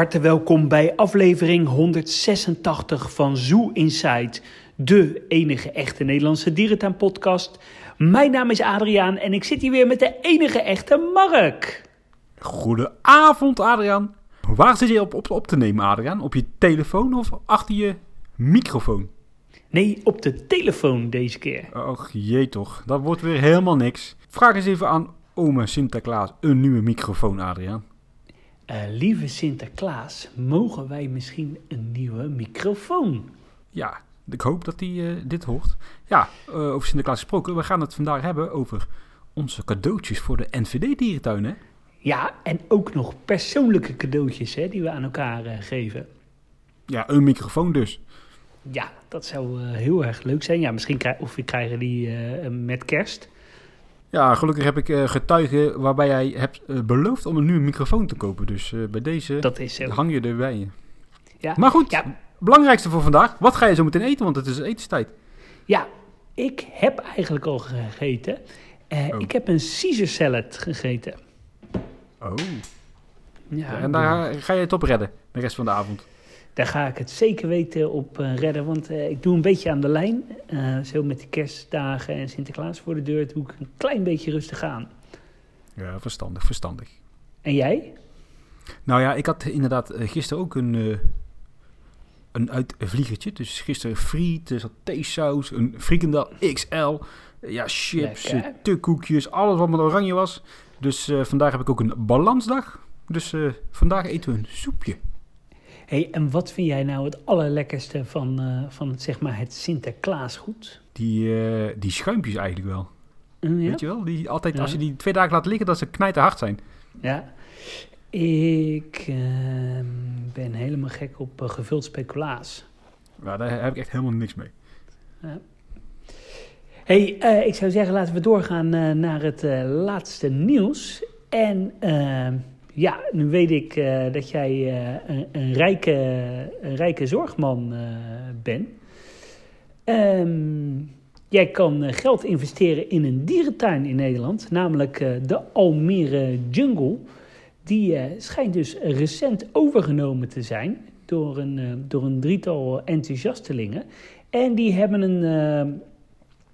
harte welkom bij aflevering 186 van Zoo Inside, de enige echte Nederlandse dierentuinpodcast. Mijn naam is Adriaan en ik zit hier weer met de enige echte Mark. Goedenavond, Adriaan. Waar zit je op, op, op te nemen, Adriaan? Op je telefoon of achter je microfoon? Nee, op de telefoon deze keer. Och jee toch, dat wordt weer helemaal niks. Vraag eens even aan ome Sinterklaas een nieuwe microfoon, Adriaan. Eh, lieve Sinterklaas, mogen wij misschien een nieuwe microfoon? Ja, ik hoop dat hij eh, dit hoort. Ja, eh, over Sinterklaas gesproken. We gaan het vandaag hebben over onze cadeautjes voor de NVD-dierentuin, hè? Ja, en ook nog persoonlijke cadeautjes hè, die we aan elkaar geven. Ja, een microfoon dus. Ja, dat zou heel erg leuk zijn. Ja, misschien of we krijgen die met kerst. Ja, gelukkig heb ik eh, getuigen waarbij jij hebt eh, beloofd om een nieuwe microfoon te kopen. Dus eh, bij deze Dat is hang je erbij. Ja. Maar goed, Ja. belangrijkste voor vandaag. Wat ga je zo meteen eten? Want het is etenstijd. Ja, ik heb eigenlijk al gegeten. Oh. Ik heb een Caesar salad gegeten. Oh. Ja, en daar ga je het op redden, de rest van de avond. Daar ga ik het zeker weten op eh, redden. Want eh, ik doe een beetje aan de lijn. Eh, zo met de kerstdagen en Sinterklaas voor de deur doe ik een klein beetje rustig aan. Ja, verstandig, verstandig. En jij? Nou ja, ik had inderdaad gisteren ook een, een uitvliegertje. Dus gisteren friet, uh, satésaus, een frikandel XL. ja, chips, tukkoekjes, alles wat met oranje was. Dus vandaag heb ik ook een balansdag. Dus vandaag eten we een soepje. Hey, en wat vind jij nou het allerlekkerste van, eh, van het, zeg maar, het Sinterklaasgoed? Die, eh, die schuimpjes eigenlijk wel. Mm, ja? Weet je wel? Die altijd, Ja. als je die twee dagen laat liggen, dat ze knijterhard zijn. Ja. Ik ehm, ben helemaal gek op eh, gevuld speculaas. Ja, daar heb ik echt helemaal niks mee. hey, eh, ik zou zeggen, laten we doorgaan naar het laatste nieuws. En ehm, ja, nu weet ik eh, dat jij eh, een, een, rijke, een rijke zorgman eh, bent. Ehm, jij kan geld investeren in een dierentuin in Nederland, namelijk de Almere Jungle. Die schijnt dus recent overgenomen te zijn door een, door een drietal enthousiastelingen. En die hebben een,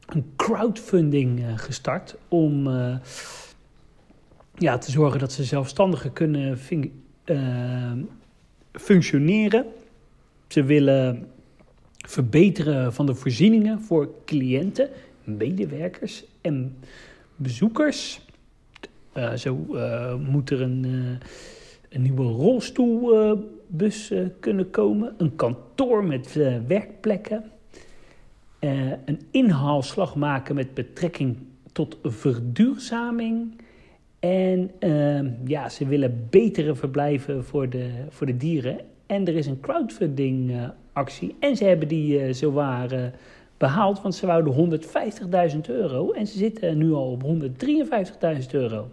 een crowdfunding gestart om ja, te zorgen dat ze zelfstandiger kunnen eh, functioneren. Ze willen verbeteren van de voorzieningen voor cliënten, medewerkers en bezoekers. Eh, zo eh, moet er een, een nieuwe rolstoelbus kunnen komen, een kantoor met werkplekken, een inhaalslag maken met betrekking tot verduurzaming. En eh, ja, ze willen betere verblijven voor de, voor de dieren. En er is een crowdfunding eh, actie. En ze hebben die eh zowaar eh, behaald, want ze wouden 150.000 euro. En ze zitten nu al op 153.000 euro.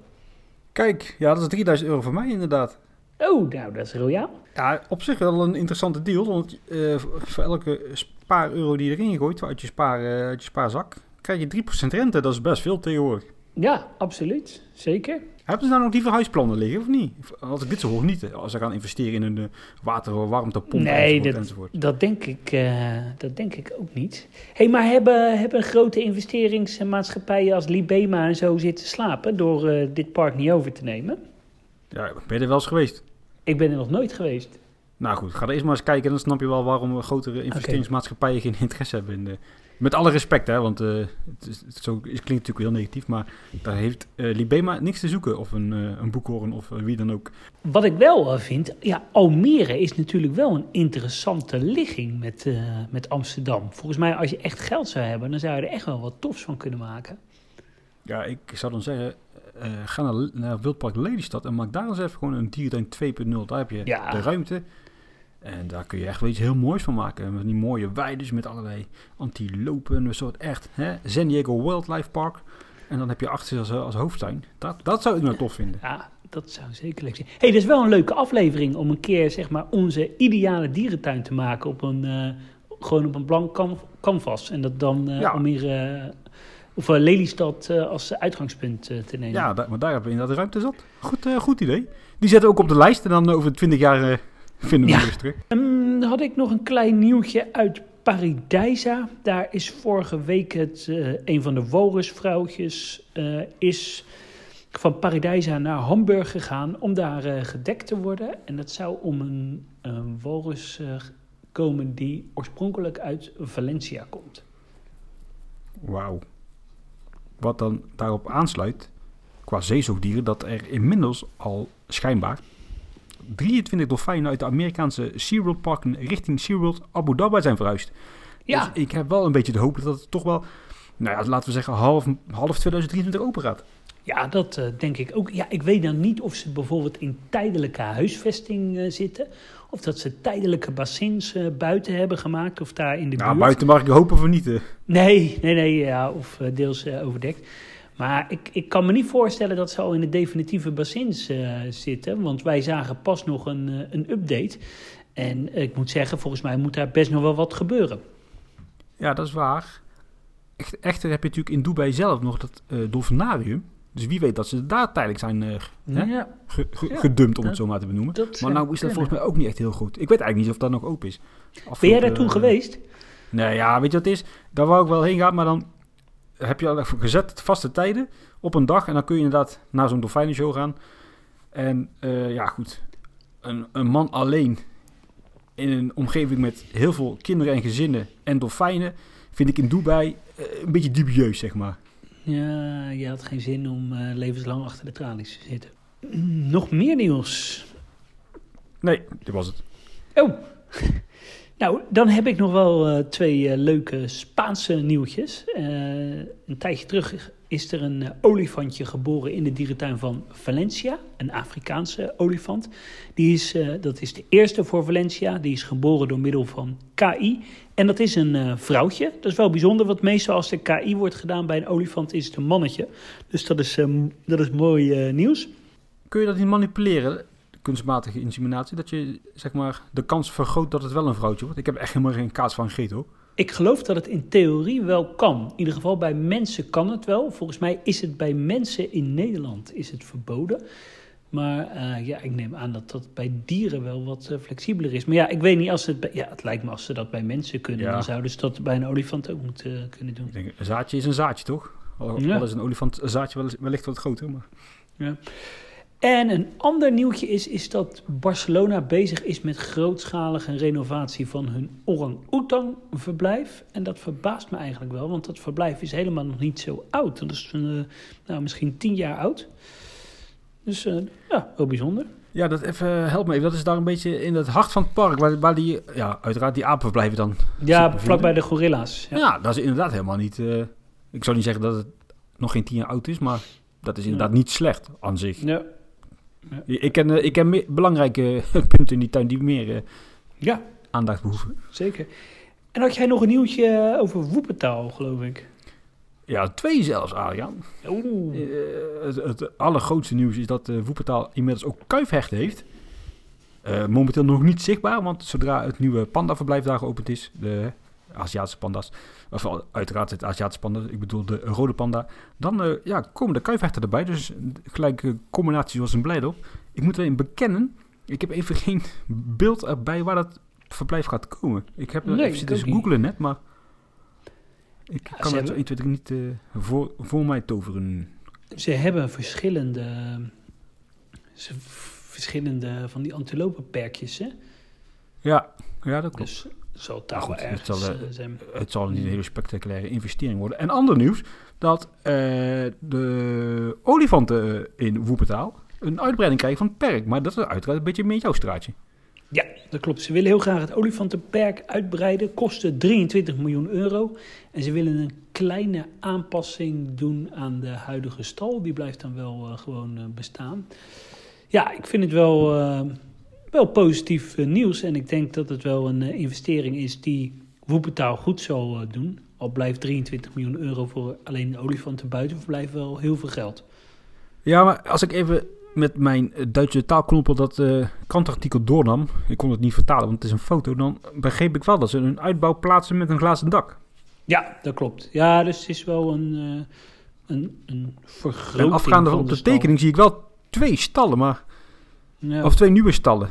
Kijk, ja, dat is 3000 euro voor mij inderdaad. Oh, nou, dat is royaal. Ja, op zich wel een interessante deal. Want voor elke spaar-euro die je erin gooit, uit je, spaar, uit je spaarzak, krijg je 3% rente. Dat is best veel tegenwoordig. Ja, absoluut. Zeker. Hebben ze nou nog liever huisplannen liggen of niet? Als ik dit zo hoor, niet. Als ze gaan investeren in een uh, water- warmtepomp Nee, enzovoort, dat, enzovoort. dat, denk ik, eh, dat denk ik ook niet. hey, maar hebben, hebben grote investeringsmaatschappijen als Libema en zo zitten slapen door eh, dit park niet over te nemen? Ja, ben je er wel eens geweest? Ik ben er nog nooit geweest. Nou goed, ga er eerst maar eens kijken. Dan snap je wel waarom grotere investeringsmaatschappijen geen interesse hebben in de... Met alle respect, hè, want uh, het, is, het, zo, het klinkt natuurlijk heel negatief, maar daar heeft uh, Libema niks te zoeken. Of een, uh, een boekhoorn of wie dan ook. Wat ik wel vind, ja, Almere is natuurlijk wel een interessante ligging met, met Amsterdam. Volgens mij, als je echt geld zou hebben, dan zou je er echt wel wat tofs van kunnen maken. Ja, ik zou dan zeggen, ga naar, naar Wildpark Lelystad en maak daar eens even gewoon een dierentuin 2.0. Daar heb je Ja. de ruimte. En daar kun je echt wel iets heel moois van maken. Met die mooie weides met allerlei antilopen. Een soort echt hè, San Diego Wildlife Park. En dan heb je achter als, als hoofdtuin. Dat, dat zou ik nou tof vinden. Ja, dat zou zeker leuk zijn. hey, dat is wel een leuke aflevering om een keer zeg maar, onze ideale dierentuin te maken op een, uh, gewoon op een blank can canvas. En dat dan uh, Ja. om hier, uh, of Lelystad als uitgangspunt te nemen. Ja, maar daar hebben we inderdaad ruimte zat. Goed, goed idee. Die zetten we ook op de lijst en dan over 20 jaar vinden we ja. weer terug. Um, dan had ik nog een klein nieuwtje uit Paradijsa. Daar is vorige week het, uh, een van de walrusvrouwtjes uh, is van Paradijsa naar Hamburg gegaan om daar uh, gedekt te worden. En dat zou om een, een walrus komen die oorspronkelijk uit Valencia komt. Wauw. Wat dan daarop aansluit, qua zeezoogdieren, dat er inmiddels al schijnbaar 23 dolfijnen uit de Amerikaanse SeaWorld parken richting SeaWorld Abu Dhabi zijn verhuisd. Ja. Dus ik heb wel een beetje de hoop dat het toch wel, nou ja, laten we zeggen, half, half 2023 open gaat. Ja, dat uh, denk ik ook. Ja, ik weet dan niet of ze bijvoorbeeld in tijdelijke huisvesting uh, zitten. Of dat ze tijdelijke bassins uh, buiten hebben gemaakt. Of daar in de nou, buurt. buiten mag ik hopen van niet. Nee, nee, nee. Ja, of deels overdekt. Maar ik, ik kan me niet voorstellen dat ze al in de definitieve bassins zitten. Want wij zagen pas nog een, een update. En ik moet zeggen, volgens mij moet daar best nog wel wat gebeuren. Ja, dat is waar. Echter heb je natuurlijk in Dubai zelf nog dat dolfinarium. Dus wie weet dat ze daar tijdelijk zijn uh, ja. gedumpt, om het zo maar te benoemen. Maar nou is dat volgens mij ook niet echt heel goed. Ik weet eigenlijk niet of dat nog open is. ben jij daar toen geweest? Nee, ja, weet je wat het is? Daar wou ik wel heen gaan, maar dan heb je al gezet vaste tijden op een dag. En dan kun je inderdaad naar zo'n dolfijnenshow gaan. En uh, ja, goed. Een, een man alleen in een omgeving met heel veel kinderen en gezinnen en dolfijnen... vind ik in Dubai uh, een beetje dubieus, zeg maar. Ja, je had geen zin om uh, levenslang achter de tralies te zitten. Nog meer nieuws? Nee, dit was het. Oh, nou, dan heb ik nog wel uh, twee uh, leuke Spaanse nieuwtjes. een tijdje terug is er een olifantje geboren in de dierentuin van Valencia. Een Afrikaanse olifant. Die is, dat is de eerste voor Valencia. Die is geboren door middel van KI. En dat is een vrouwtje. Dat is wel bijzonder, want meestal als de KI wordt gedaan bij een olifant is het een mannetje. Dus dat is, um, dat is mooi nieuws. Kun je dat niet manipuleren, kunstmatige inseminatie? Dat je zeg maar de kans vergroot dat het wel een vrouwtje wordt? Ik heb echt helemaal geen kaas van gegeten hoor. Ik geloof dat het in theorie wel kan. In ieder geval bij mensen kan het wel. Volgens mij is het bij mensen in Nederland is het verboden. Maar uh, ja, ik neem aan dat dat bij dieren wel wat uh, flexibeler is. Maar ja, ik weet niet als het... Bij, ja, het lijkt me als ze dat bij mensen kunnen... Ja. dan zouden ze dat bij een olifant ook moeten uh, kunnen doen. Ik denk, een zaadje is een zaadje, toch? Al, ja. al is een olifant een zaadje wellicht wat groter, maar... Ja. En een ander nieuwtje is, is dat Barcelona bezig is met grootschalige renovatie van hun orang-oetang verblijf. En dat verbaast me eigenlijk wel, want dat verblijf is helemaal nog niet zo oud. Dat is nou, misschien tien jaar oud. Dus uh, ja, heel bijzonder. Ja, dat even, help me even. Dat is daar een beetje in het hart van het park, waar, waar die, ja, uiteraard die apen verblijven dan. Ja, vlakbij de gorilla's. Ja. ja. dat is inderdaad helemaal niet, uh, ik zou niet zeggen dat het nog geen tien jaar oud is, maar dat is inderdaad ja. niet slecht aan zich. Ja. Ja. Ik ken, uh, ik ken meer, belangrijke punten in die tuin die meer uh, ja. aandacht behoeven. Zeker. En had jij nog een nieuwtje over woepentaal, geloof ik? Ja, twee zelfs, Arjan. Oeh. Uh, het, het, allergrootste nieuws is dat uh, Woepertaal inmiddels ook kuifhechten heeft. Uh, momenteel nog niet zichtbaar, want zodra het nieuwe pandaverblijf daar geopend is, de Aziatische panda's, of uiteraard het Aziatische panda, ik bedoel de rode panda, dan ja, komen de kuifhechten erbij. Dus gelijk combinatie zoals een blijdop. Ik moet erin bekennen, ik heb even geen beeld erbij waar dat verblijf gaat komen. Ik heb nee, even zitten googlen net, maar... Ik ja, kan het zo 1, 2, niet uh, voor, voor mij toveren. Ze hebben verschillende, ze, verschillende van die antilopenperkjes, hè? Ja, ja dat klopt. Dus zal nou goed, het, zal, uh, zijn. het zal niet een hele spectaculaire investering worden. En ander nieuws, dat uh, de olifanten in Woepetaal een uitbreiding krijgen van het perk. Maar dat is uiteraard een beetje meer jouw straatje. Ja, dat klopt. Ze willen heel graag het olifantenperk uitbreiden. Kosten 23 miljoen euro. En ze willen een kleine aanpassing doen aan de huidige stal. Die blijft dan wel uh, gewoon uh, bestaan. Ja, ik vind het wel, uh, wel positief nieuws. En ik denk dat het wel een investering is die Woepentaal goed zal doen. Al blijft 23 miljoen euro voor alleen de olifanten buitenverblijf wel heel veel geld. Ja, maar als ik even met mijn Duitse taalknoppel dat uh, krantartikel doornam, ik kon het niet vertalen, want het is een foto, dan begreep ik wel dat ze een uitbouw plaatsen met een glazen dak. Ja, dat klopt. Ja, dus het is wel een, uh, een, een vergroting. En afgaande op de, de tekening zie ik wel twee stallen, maar... Ja. Of twee nieuwe stallen.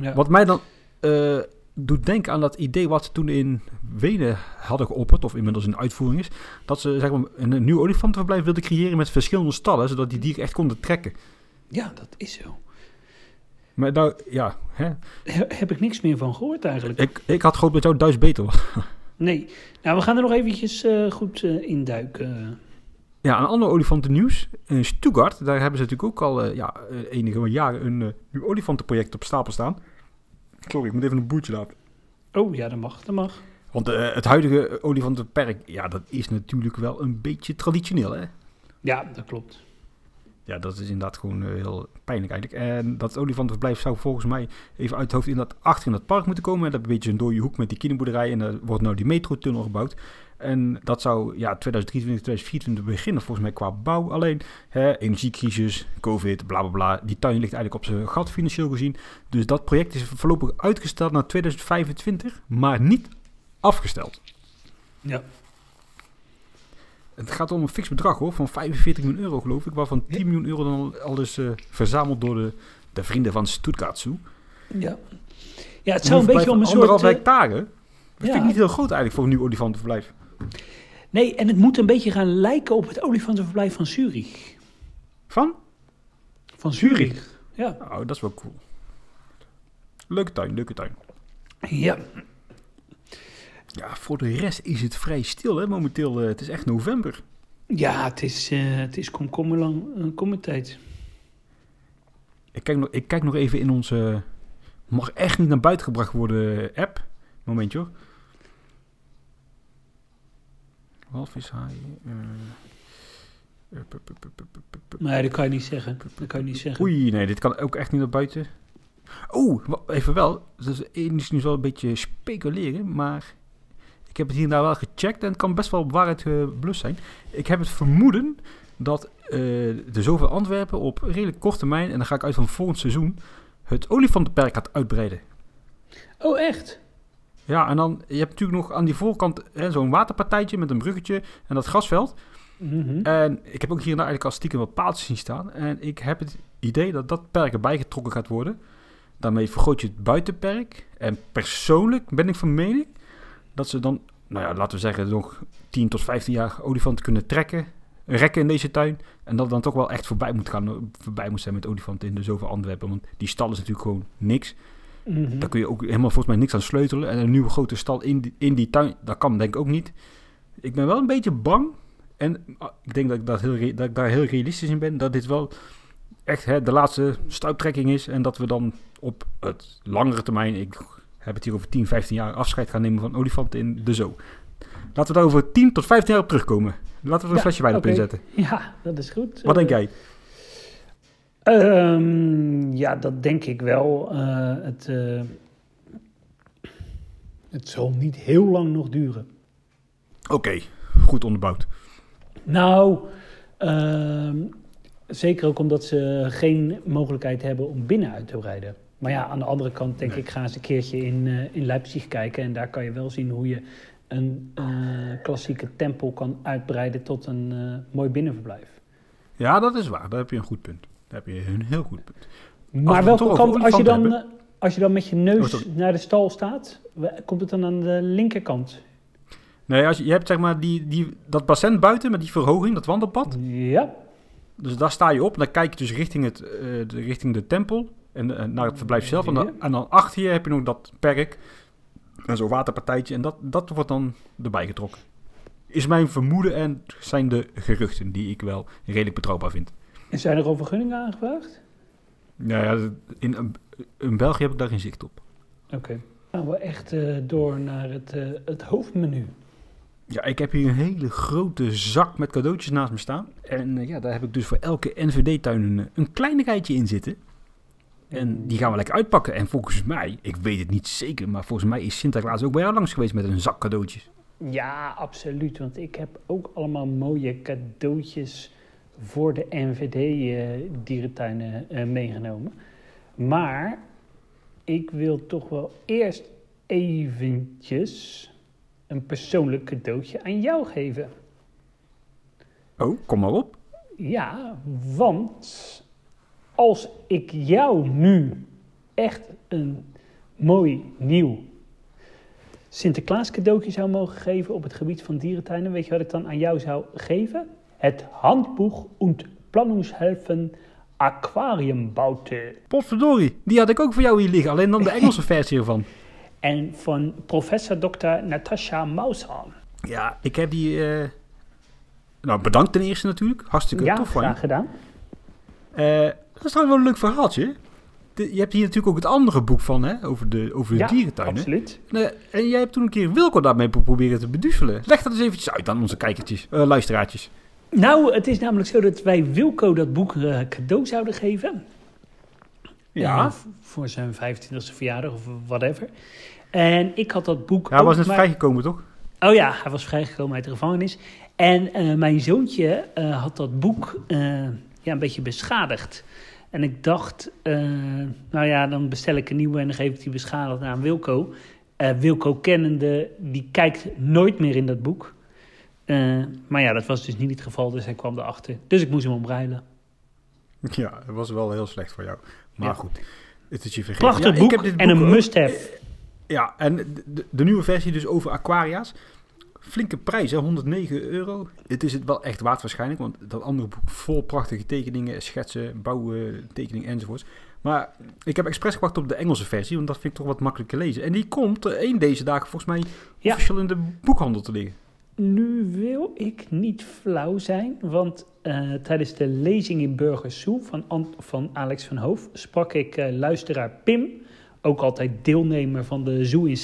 Ja. Wat mij dan uh, doet denken aan dat idee wat ze toen in Wenen hadden geopperd, of inmiddels in uitvoering is, dat ze zeg maar, een, nieuw olifantenverblijf wilden creëren met verschillende stallen, zodat die dieren echt konden trekken. Ja, dat is zo. Maar nou, ja. Hè? Heb ik niks meer van gehoord eigenlijk. Ik, ik had gehoopt dat jou Duits beter was. Nee. Nou, we gaan er nog eventjes uh, goed uh, induiken. Ja, een ander olifantennieuws. In Stuttgart, daar hebben ze natuurlijk ook al uh, ja, enige jaren een nieuw olifantenproject op stapel staan. Sorry, ik moet even een boertje laten. Oh ja, dat mag, dat mag. Want uh, het huidige olifantenperk, ja, dat is natuurlijk wel een beetje traditioneel, hè? Ja, dat klopt. Ja, dat is inderdaad gewoon uh, heel pijnlijk eigenlijk. En dat olifantenverblijf zou volgens mij even uit het hoofd in dat achter in dat park moeten komen. En dat een beetje een dode hoek met die kinderboerderij. En er wordt nou die metrotunnel gebouwd. En dat zou ja, 2023, 2024 beginnen volgens mij qua bouw. Alleen hè, energiecrisis, covid, bla bla bla. Die tuin ligt eigenlijk op zijn gat financieel gezien. Dus dat project is voorlopig uitgesteld naar 2025, maar niet afgesteld. Ja. Het gaat om een fix bedrag hoor, van 45 miljoen euro geloof ik. Waarvan 10 miljoen euro dan al is uh, verzameld door de, de vrienden van Stuttgart Zoo. Ja. Ja, het zou een beetje om een soort... Anderhalf eh, hectare. Dat ja. vind ik niet heel groot eigenlijk voor een nieuw olifantenverblijf. Nee, en het moet een beetje gaan lijken op het olifantenverblijf van Zurich. Van? Van Zurich, ja. Oh, dat is wel cool. Leuke tuin, leuke tuin. Ja. Ja, voor de rest is het vrij stil, hè, momenteel. Uh, het is echt november. Ja, het is, uh, het is komkommerlang uh, tijd. Ik kijk, nog, ik kijk nog even in onze... Mag echt niet naar buiten gebracht worden app. Momentje hoor. Walvishaai. Uh, nee, dat kan je niet zeggen. Dat kan je niet zeggen. Oei, nee, dit kan ook echt niet naar buiten. Oeh, even wel. Dat is nu wel een beetje speculeren, maar ik heb het hier nou wel gecheckt en het kan best wel op waarheid geblust zijn. Ik heb het vermoeden dat uh, de zoveel Antwerpen op redelijk korte termijn, en dan ga ik uit van volgend seizoen, het olifantenperk gaat uitbreiden. Oh, echt? Ja, en dan, je hebt natuurlijk nog aan die voorkant zo'n waterpartijtje met een bruggetje en dat grasveld. Mhm. En ik heb ook hier eigenlijk al stiekem wat paaltjes zien staan. En ik heb het idee dat dat perk erbij getrokken gaat worden. Daarmee vergroot je het buitenperk. En persoonlijk ben ik van mening dat ze dan, nou ja, laten we zeggen, nog 10 tot 15 jaar olifanten kunnen trekken. Rekken in deze tuin. En dat dan toch wel echt voorbij moet, gaan, voorbij moet zijn met olifanten in de zoveel Antwerpen. Want die stal is natuurlijk gewoon niks. Mm Daar kun je ook helemaal volgens mij niks aan sleutelen. En een nieuwe grote stal in die, in die tuin, dat kan denk ik ook niet. Ik ben wel een beetje bang. En ah, ik denk dat ik, dat heel, dat ik daar heel realistisch in ben. Dat dit wel echt hè, de laatste stuiptrekking is. En dat we dan op het langere termijn, ik heb het hier over 10, 15 jaar, afscheid gaan nemen van olifanten in de zoo. Laten we daar over 10 tot 15 jaar op terugkomen. Laten we er een flesje wijn okay. op inzetten. Ja, dat is goed. Wat denk jij? Um, ja, dat denk ik wel. Uh, het, uh, het zal niet heel lang nog duren. Oké, okay, goed onderbouwd. Nou, uh, zeker ook omdat ze geen mogelijkheid hebben om binnen uit te breiden. Maar ja, aan de andere kant denk nee. ik, ga eens een keertje in, uh, in Leipzig kijken. En daar kan je wel zien hoe je een klassieke tempel kan uitbreiden tot een mooi binnenverblijf. Ja, dat is waar. Daar heb je een goed punt. Daar heb je een heel goed punt. Maar welke kant, als je, dan, hebben, als je dan met je neus oh, naar de stal staat, komt het dan aan de linkerkant? Nee, als je, je hebt zeg maar die, die, dat bassin buiten met die verhoging, dat wandelpad. Ja. Dus daar sta je op, dan kijk je dus richting, het, uh, de, richting de tempel en uh, naar het verblijf zelf. En dan, en dan achter je heb je nog dat perk en zo'n waterpartijtje en dat, dat wordt dan erbij getrokken. Is mijn vermoeden en zijn de geruchten die ik wel redelijk betrouwbaar vind. En zijn er al vergunningen aangevraagd? Ja, ja in, in België heb ik daar geen zicht op. Oké. Okay. Gaan we echt uh, door naar het, uh, het hoofdmenu. Ja, ik heb hier een hele grote zak met cadeautjes naast me staan. En uh, ja, daar heb ik dus voor elke NVD-tuin een, een kleinigheidje in zitten. En die gaan we lekker uitpakken. En volgens mij, ik weet het niet zeker, maar volgens mij is Sinterklaas ook bij jou langs geweest met een zak cadeautjes. Ja, absoluut. Want ik heb ook allemaal mooie cadeautjes voor de NVD-dierentuinen uh, uh, meegenomen. Maar ik wil toch wel eerst eventjes een persoonlijk cadeautje aan jou geven. Oh, kom maar op. Ja, want als ik jou nu echt een mooi nieuw Sinterklaas cadeautje zou mogen geven op het gebied van dierentuinen, weet je wat ik dan aan jou zou geven? Het Handbuch und Planungshelfen Aquariumbaute. Potverdorie, die had ik ook voor jou hier liggen, alleen dan de Engelse versie ervan. En van professor Dr. Natasha Maushan. Ja, ik heb die... Uh... Nou, bedankt ten eerste natuurlijk. Hartstikke ja, tof van je. Ja, gedaan. Uh, dat is trouwens wel een leuk verhaaltje je hebt hier natuurlijk ook het andere boek van, hè, over de, over de ja, dierentuinen. absoluut. en jij hebt toen een keer Wilco daarmee proberen te beduvelen. Leg dat eens eventjes uit aan onze kijkertjes, uh, luisteraartjes. Nou, het is namelijk zo dat wij Wilco dat boek uh, cadeau zouden geven. Ja. Uh, voor zijn 25e verjaardag of whatever. En ik had dat boek. Ja, hij was net vrijgekomen, toch? Oh ja, hij was vrijgekomen uit de gevangenis. En mijn zoontje had dat boek ja, een beetje beschadigd. En ik dacht, nou ja, dan bestel ik een nieuwe en dan geef ik die beschadigd aan Wilco. Wilco kennende, die kijkt nooit meer in dat boek. Uh, maar ja, dat was dus niet het geval, dus hij kwam erachter. Dus ik moest hem omruilen. Ja, dat was wel heel slecht voor jou. Maar ja. goed, het is je vergeten. Prachtig ja, boek, ik heb dit boek en een must-have. Ja, en de, de, nieuwe versie dus over aquaria's flinke prijs, hè? 109 euro. Het is het wel echt waard waarschijnlijk, want dat andere boek vol prachtige tekeningen, schetsen, bouwen, tekeningen enzovoorts. Maar ik heb expres gewacht op de Engelse versie, want dat vind ik toch wat makkelijker lezen. En die komt één deze dagen volgens mij ja. officieel in de boekhandel te liggen. Nu wil ik niet flauw zijn, want uh, tijdens de lezing in Burgersoe van, van Alex van Hoof sprak ik uh, luisteraar Pim, ook altijd deelnemer van de Zoo in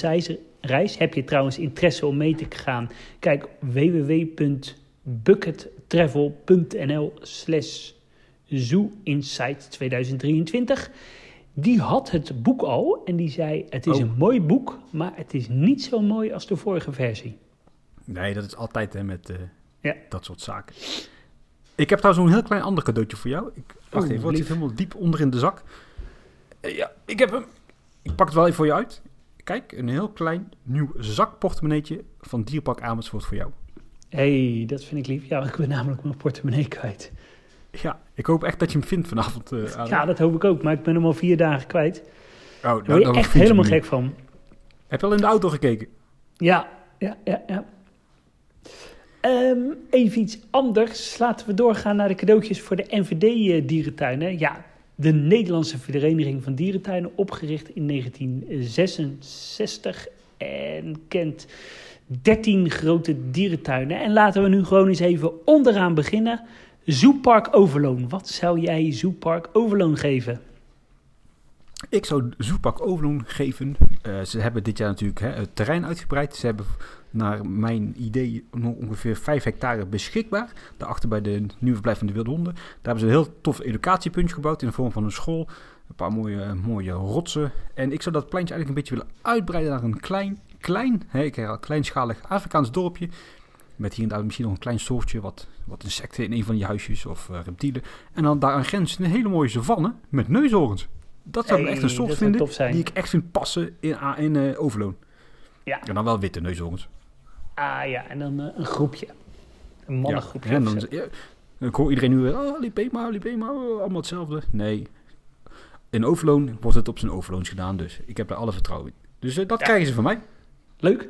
reis. Heb je trouwens interesse om mee te gaan? Kijk www.buckettravel.nl slash Insight 2023. Die had het boek al en die zei: Het is Oh. een mooi boek, maar het is niet zo mooi als de vorige versie. Nee, dat is altijd hè, met eh, Ja. dat soort zaken. Ik heb trouwens een heel klein ander cadeautje voor jou. Ik, wacht Oh, even, het zit helemaal diep onder in de zak. Eh, ja, ik heb hem. Ik pak het wel even voor je uit. Kijk, een heel klein nieuw zakportemonneetje van Dierpark Amersfoort voor jou. hey, dat vind ik lief. Ja, ik ben namelijk mijn portemonnee kwijt. Ja, ik hoop echt dat je hem vindt vanavond. Adam. Ja, dat hoop ik ook, maar ik ben hem al vier dagen kwijt. oh, Daar nou, word je dan echt je helemaal gek van. Heb je al in de auto gekeken? Ja, ja, ja, ja. Ehm, even iets anders. Laten we doorgaan naar de cadeautjes voor de NVD-dierentuinen. Ja, de Nederlandse Vereniging van Dierentuinen, opgericht in 1966 en kent 13 grote dierentuinen. En laten we nu gewoon eens even onderaan beginnen. Zoopark Overloon. Wat zou jij Zoopark Overloon geven? Ik zou Zoepak Overloon geven. Eh, ze hebben dit jaar natuurlijk hè, het terrein uitgebreid. Ze hebben naar mijn idee nog ongeveer 5 hectare beschikbaar. Daarachter bij de nieuwe verblijf van de wilde honden. Daar hebben ze een heel tof educatiepuntje gebouwd in de vorm van een school. Een paar mooie, mooie rotsen. En ik zou dat pleintje eigenlijk een beetje willen uitbreiden naar een klein, klein, hè, ik herhaal, kleinschalig Afrikaans dorpje. Met hier en daar misschien nog een klein soortje, wat, wat insecten in een van die huisjes of eh, reptielen. En dan daar aan grens een hele mooie savanne met neushoorns. Dat zou Hey, echt een soort vinden die ik echt vind passen in, in eh, Overloon. Ja. En dan wel witte neushoorns. Ah ja, en dan eh, een groepje. Een mannengroepje. Ja, en dan, ja, ik hoor iedereen nu weer, oh, Lipema, Lipema, oh, allemaal hetzelfde. Nee, in Overloon wordt het op zijn Overloons gedaan, dus ik heb er alle vertrouwen in. Dus eh, dat Ja. krijgen ze van mij. Leuk.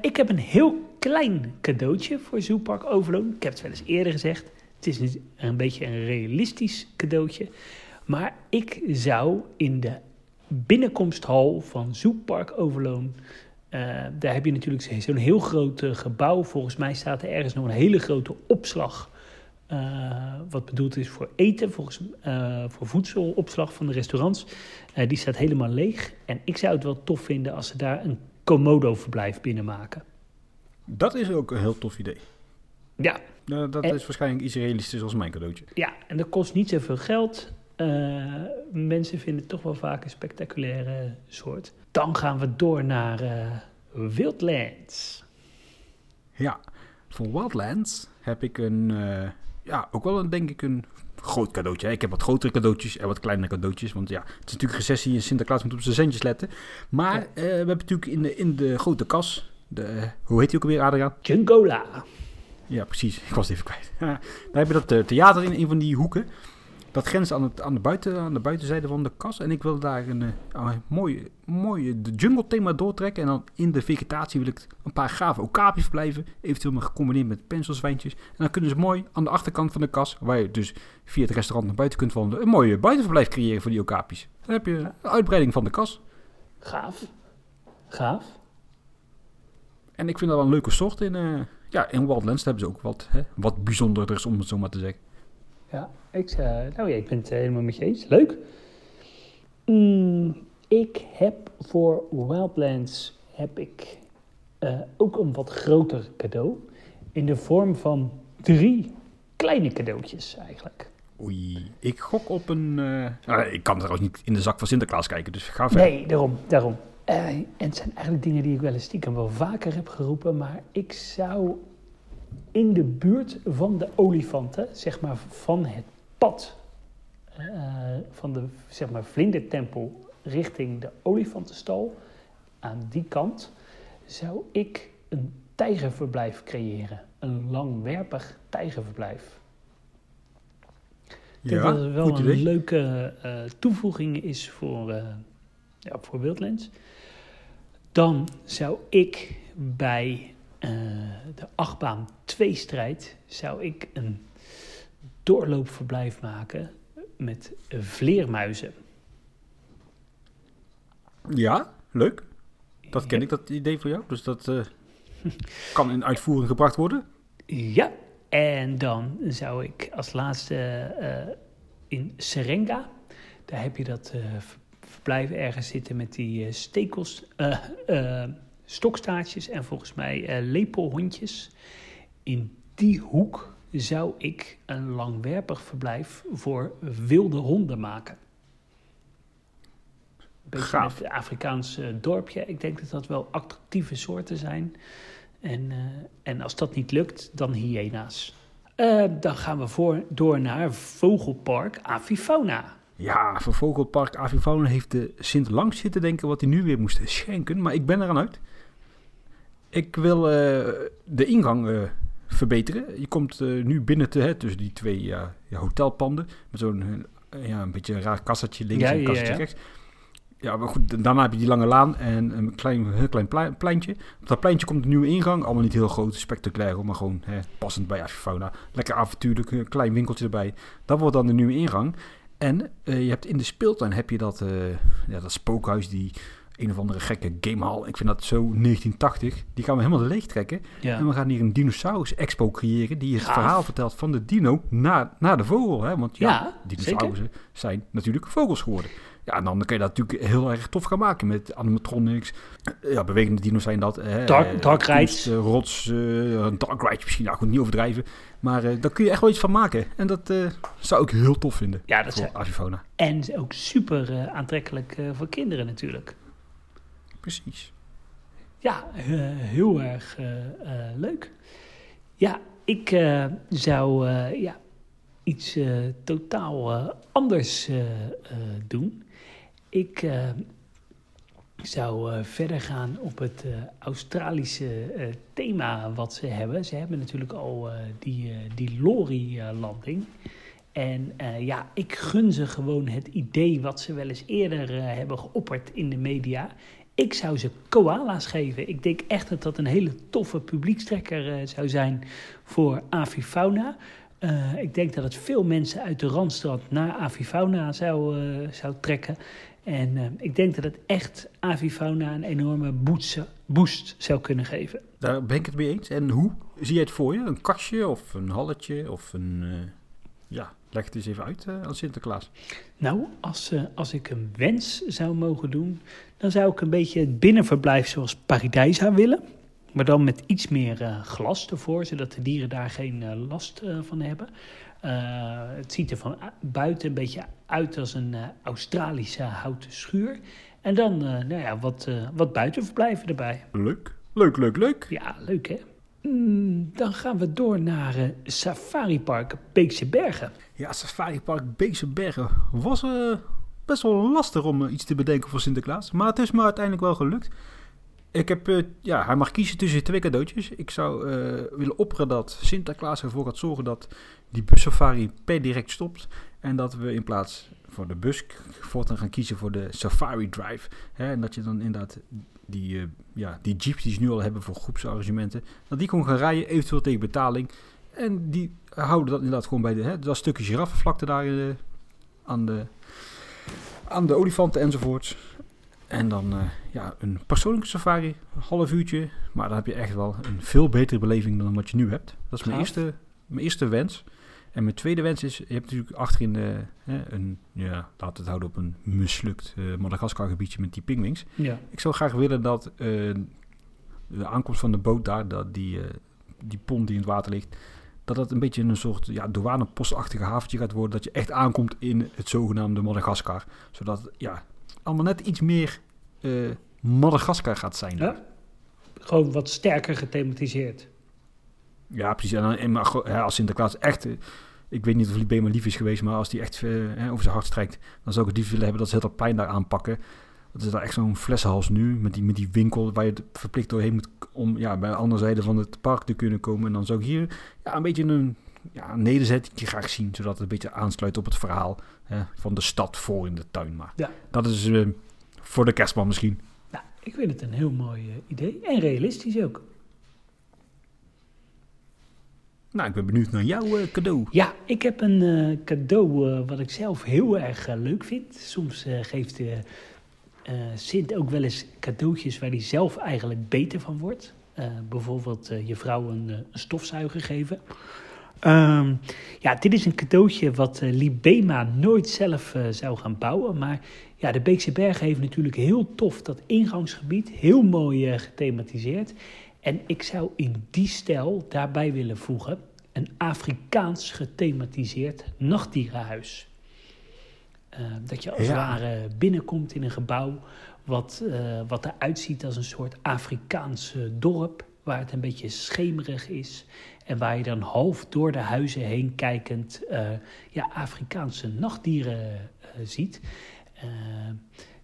Ik heb een heel klein cadeautje voor Zoopark Overloon. Ik heb het wel eens eerder gezegd. Het is niet een beetje een realistisch cadeautje. Maar ik zou in de binnenkomsthal van Zoopark Overloon... eh, daar heb je natuurlijk zo- zo'n heel groot eh, gebouw. Volgens mij staat er ergens nog een hele grote opslag... eh, wat bedoeld is voor eten, volgens, voor voedselopslag van de restaurants. Die staat helemaal leeg. En ik zou het wel tof vinden als ze daar een Komodo-verblijf binnenmaken. Dat is ook een heel tof idee. Ja, Eh, dat is waarschijnlijk iets realistisch als mijn cadeautje. ja, en dat kost niet zoveel geld. Eh, mensen vinden het toch wel vaak een spectaculaire soort. Dan gaan we door naar eh, Wildlands. Ja, voor Wildlands heb ik een, eh, ja, ook wel een, denk ik een groot cadeautje. hè. Ik heb wat grotere cadeautjes en wat kleinere cadeautjes. Want ja, het is natuurlijk recessie en Sinterklaas moet op zijn centjes letten. Maar Ja. we hebben natuurlijk in de, in de grote kas, de, hoe heet die ook alweer, Adriaan? Jungola. Ja, precies. Ik was het even kwijt. Daar heb je dat theater in een van die hoeken. Dat grenst aan, het, aan, de buiten, aan de buitenzijde van de kas. En ik wil daar een, uh, mooi, mooi de jungle thema doortrekken. En dan in de vegetatie wil ik een paar gave okapjes blijven. Eventueel maar gecombineerd met penselswijntjes. En dan kunnen ze mooi aan de achterkant van de kas, waar je dus via het restaurant naar buiten kunt wandelen, een mooie buitenverblijf creëren voor die okapjes. Dan heb je een uitbreiding van de kas. Gaaf. Gaaf. En ik vind dat wel een leuke soort in, uh, ja, in Wildlands hebben ze ook wat, hè, wat bijzonderders, om het zo maar te zeggen. Ja, ik, uh, nou ja, ik ben het helemaal met je eens. Leuk. Mm, ik heb voor Wildlands heb ik, uh, ook een wat groter cadeau. In de vorm van drie kleine cadeautjes eigenlijk. Oei, ik gok op een... Uh, ik kan trouwens niet in de zak van Sinterklaas kijken, dus ga verder. Nee, daarom, daarom. Uh, en het zijn eigenlijk dingen die ik wel eens stiekem wel vaker heb geroepen, maar ik zou in de buurt van de olifanten, zeg maar van het pad uh, van de zeg maar vlindertempel richting de olifantenstal, aan die kant, zou ik een tijgerverblijf creëren. Een langwerpig tijgerverblijf. Ik denk dat het wel een idee. leuke uh, toevoeging is voor, uh, ja, voor Wildlands. Dan zou ik bij uh, de achtbaan 2 strijd zou ik een doorloopverblijf maken met vleermuizen. Ja, leuk. Dat ken ja. ik, dat idee voor jou. Dus dat uh, kan in uitvoering gebracht worden. Ja, en dan zou ik als laatste uh, in Serenga, daar heb je dat verblijf ergens zitten met die stekels, stokstaartjes en volgens mij lepelhondjes. In die hoek zou ik een langwerpig verblijf voor wilde honden maken. Een beetje Gaaf. het Afrikaanse dorpje. Ik denk dat dat wel attractieve soorten zijn. En, uh, en als dat niet lukt, dan hyena's. Uh, dan gaan we voor, door naar Vogelpark Avifauna. Ja, voor Vogelpark Avifauna heeft de Sint lang zitten denken wat hij nu weer moest schenken. Maar ik ben eraan uit. Ik wil uh, de ingang verbeteren. Je komt uh, nu binnen te, hè, tussen die twee ja, ja, hotelpanden. Met zo'n ja, een beetje een raar kassatje links ja, en een kassatje rechts. Ja, maar goed, daarna heb je die lange laan en een klein, heel klein pleintje. Op dat pleintje komt een nieuwe ingang. Allemaal niet heel groot, spectaculair, maar gewoon hè, passend bij Avifauna. Lekker avontuurlijk, een klein winkeltje erbij. Dat wordt dan de nieuwe ingang. En uh, je hebt in de speeltuin heb je dat, uh, ja, dat spookhuis, die een of andere gekke gamehal. Ik vind dat zo 1980. Die gaan we helemaal leeg trekken. Ja. En we gaan hier een dinosaurus expo creëren. Die het Gaaf. verhaal vertelt van de dino naar, naar de vogel. Hè? Want ja, ja dinosaurussen zijn natuurlijk vogels geworden. Ja, en dan kun je dat natuurlijk heel erg tof gaan maken met animatronics. Ja, bewegende dino's zijn dat. Hè? Dark, dark rides. Rots, uh, een dark ride misschien. Nou goed, niet overdrijven. Maar uh, daar kun je echt wel iets van maken. En dat zou ik heel tof vinden. Ja, dat voor Avifona. En ook super aantrekkelijk voor kinderen natuurlijk. Precies. Ja, heel erg leuk. Ja, ik zou ja, iets totaal anders doen. Ik zou verder gaan op het Australische thema wat ze hebben. Ze hebben natuurlijk al die, die Lori-landing. En ja, ik gun ze gewoon het idee wat ze wel eens eerder hebben geopperd in de media. Ik zou ze koala's geven. Ik denk echt dat dat een hele toffe publiekstrekker zou zijn voor avifauna. Uh, ik denk dat het veel mensen uit de Randstad naar avifauna zou, uh, zou trekken. En ik denk dat het echt avifauna een enorme boost, boost zou kunnen geven. Daar ben ik het mee eens. En hoe zie je het voor je? Een kastje of een halletje of een... ja, leg het eens even uit aan Sinterklaas. Nou, als, als ik een wens zou mogen doen... dan zou ik een beetje het binnenverblijf zoals Paradijsa willen... Maar dan met iets meer uh, glas ervoor, zodat de dieren daar geen uh, last uh, van hebben. het ziet er van buiten een beetje uit als een Australische houten schuur. En dan nou ja, wat, wat buitenverblijven erbij. Leuk, leuk, leuk, leuk. Ja, leuk hè. Mm, dan gaan we door naar Safari Park Beekse Bergen. Ja, Safari Park Beekse Bergen was best wel lastig om iets te bedenken voor Sinterklaas. Maar het is me uiteindelijk wel gelukt. Ik heb, uh, ja, hij mag kiezen tussen twee cadeautjes. Ik zou uh, willen opperen dat Sinterklaas ervoor gaat zorgen dat die bussafari per direct stopt. En dat we in plaats voor de bus voortaan gaan kiezen voor de Safari Drive. Hè, en dat je dan inderdaad die, uh, ja, die jeeps die ze nu al hebben voor groepsarrangementen, dat die gewoon gaan rijden, eventueel tegen betaling. En die houden dat inderdaad gewoon bij de, hè, dat stukje giraffenvlakte daar uh, aan, de, aan de olifanten enzovoorts. En dan uh, ja, een persoonlijke safari, een half uurtje. Maar dan heb je echt wel een veel betere beleving dan wat je nu hebt. Dat is mijn eerste, mijn eerste wens. En mijn tweede wens is, je hebt natuurlijk achterin uh, een, ja, laten we het houden op een mislukt uh, Madagaskar gebiedje met die pingwings. Ja. Ik zou graag willen dat uh, de aankomst van de boot daar, dat die, die pont die in het water ligt, dat dat een beetje een soort ja, douanepostachtige haventje gaat worden. Dat je echt aankomt in het zogenaamde Madagaskar. Zodat ja, allemaal net iets meer Madagaskar gaat zijn. Ja? Gewoon wat sterker gethematiseerd. Ja, precies. En, en maar, als Sinterklaas echt... Ik weet niet of Libema lief is geweest, maar als die echt uh, over zijn hart strijkt... dan zou ik het liefst willen hebben dat ze heel pijn daar aanpakken. Dat is daar echt zo'n flessenhals nu, met die, met die winkel... waar je verplicht doorheen moet om ja, bij de andere zijde van het park te kunnen komen. En dan zou ik hier ja, een beetje een, ja, een nederzetting graag zien... zodat het een beetje aansluit op het verhaal hè, van de stad voor in de tuin. Maar ja. dat is uh, voor de kerstman misschien. Nou, ik vind het een heel mooi uh, idee. En realistisch ook. Nou, ik ben benieuwd naar jouw uh, cadeau. Ja, ik heb een uh, cadeau uh, wat ik zelf heel erg leuk vind. Soms geeft Sint ook wel eens cadeautjes waar hij zelf eigenlijk beter van wordt. bijvoorbeeld je vrouw een, stofzuiger geven. Um, ja, dit is een cadeautje wat Libema nooit zelf zou gaan bouwen. Maar ja, de Beekse Bergen heeft natuurlijk heel tof dat ingangsgebied. Heel mooi gethematiseerd. En ik zou in die stijl daarbij willen voegen een Afrikaans gethematiseerd nachtdierenhuis. Uh, dat je als het ja. ware binnenkomt in een gebouw wat, uh, wat eruit ziet als een soort Afrikaans dorp, waar het een beetje schemerig is. En waar je dan half door de huizen heen kijkend uh, ja, Afrikaanse nachtdieren ziet.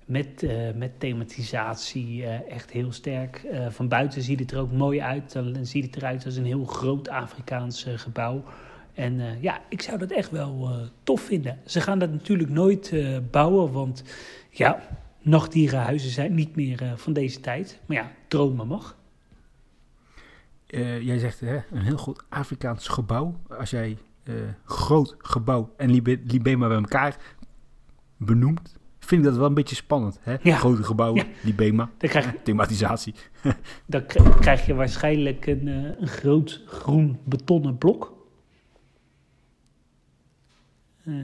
Met, uh, met thematisatie uh, echt heel sterk. Uh, van buiten ziet het er ook mooi uit. Dan ziet het eruit als een heel groot Afrikaans gebouw. En ja, ik zou dat echt wel tof vinden. Ze gaan dat natuurlijk nooit bouwen, want ja, nachtdierenhuizen zijn niet meer van deze tijd. Maar ja, dromen mag. jij zegt hè, een heel groot Afrikaans gebouw. Als jij groot gebouw en Libema bij elkaar benoemt, vind ik dat wel een beetje spannend. Hè? Ja. Grote gebouwen, die BEMA, Dan krijg, thematisatie. dan kri- krijg je waarschijnlijk een, eh, een groot groen betonnen blok. Eh,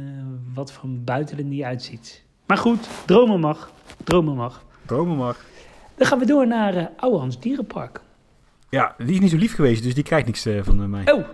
wat van buiten er niet uitziet. Maar goed, dromen mag. Dromen mag. Dromen maar. Dan gaan we door naar Ouwehans Dierenpark. Ja, die is niet zo lief geweest, dus die krijgt niks van mij. Oh,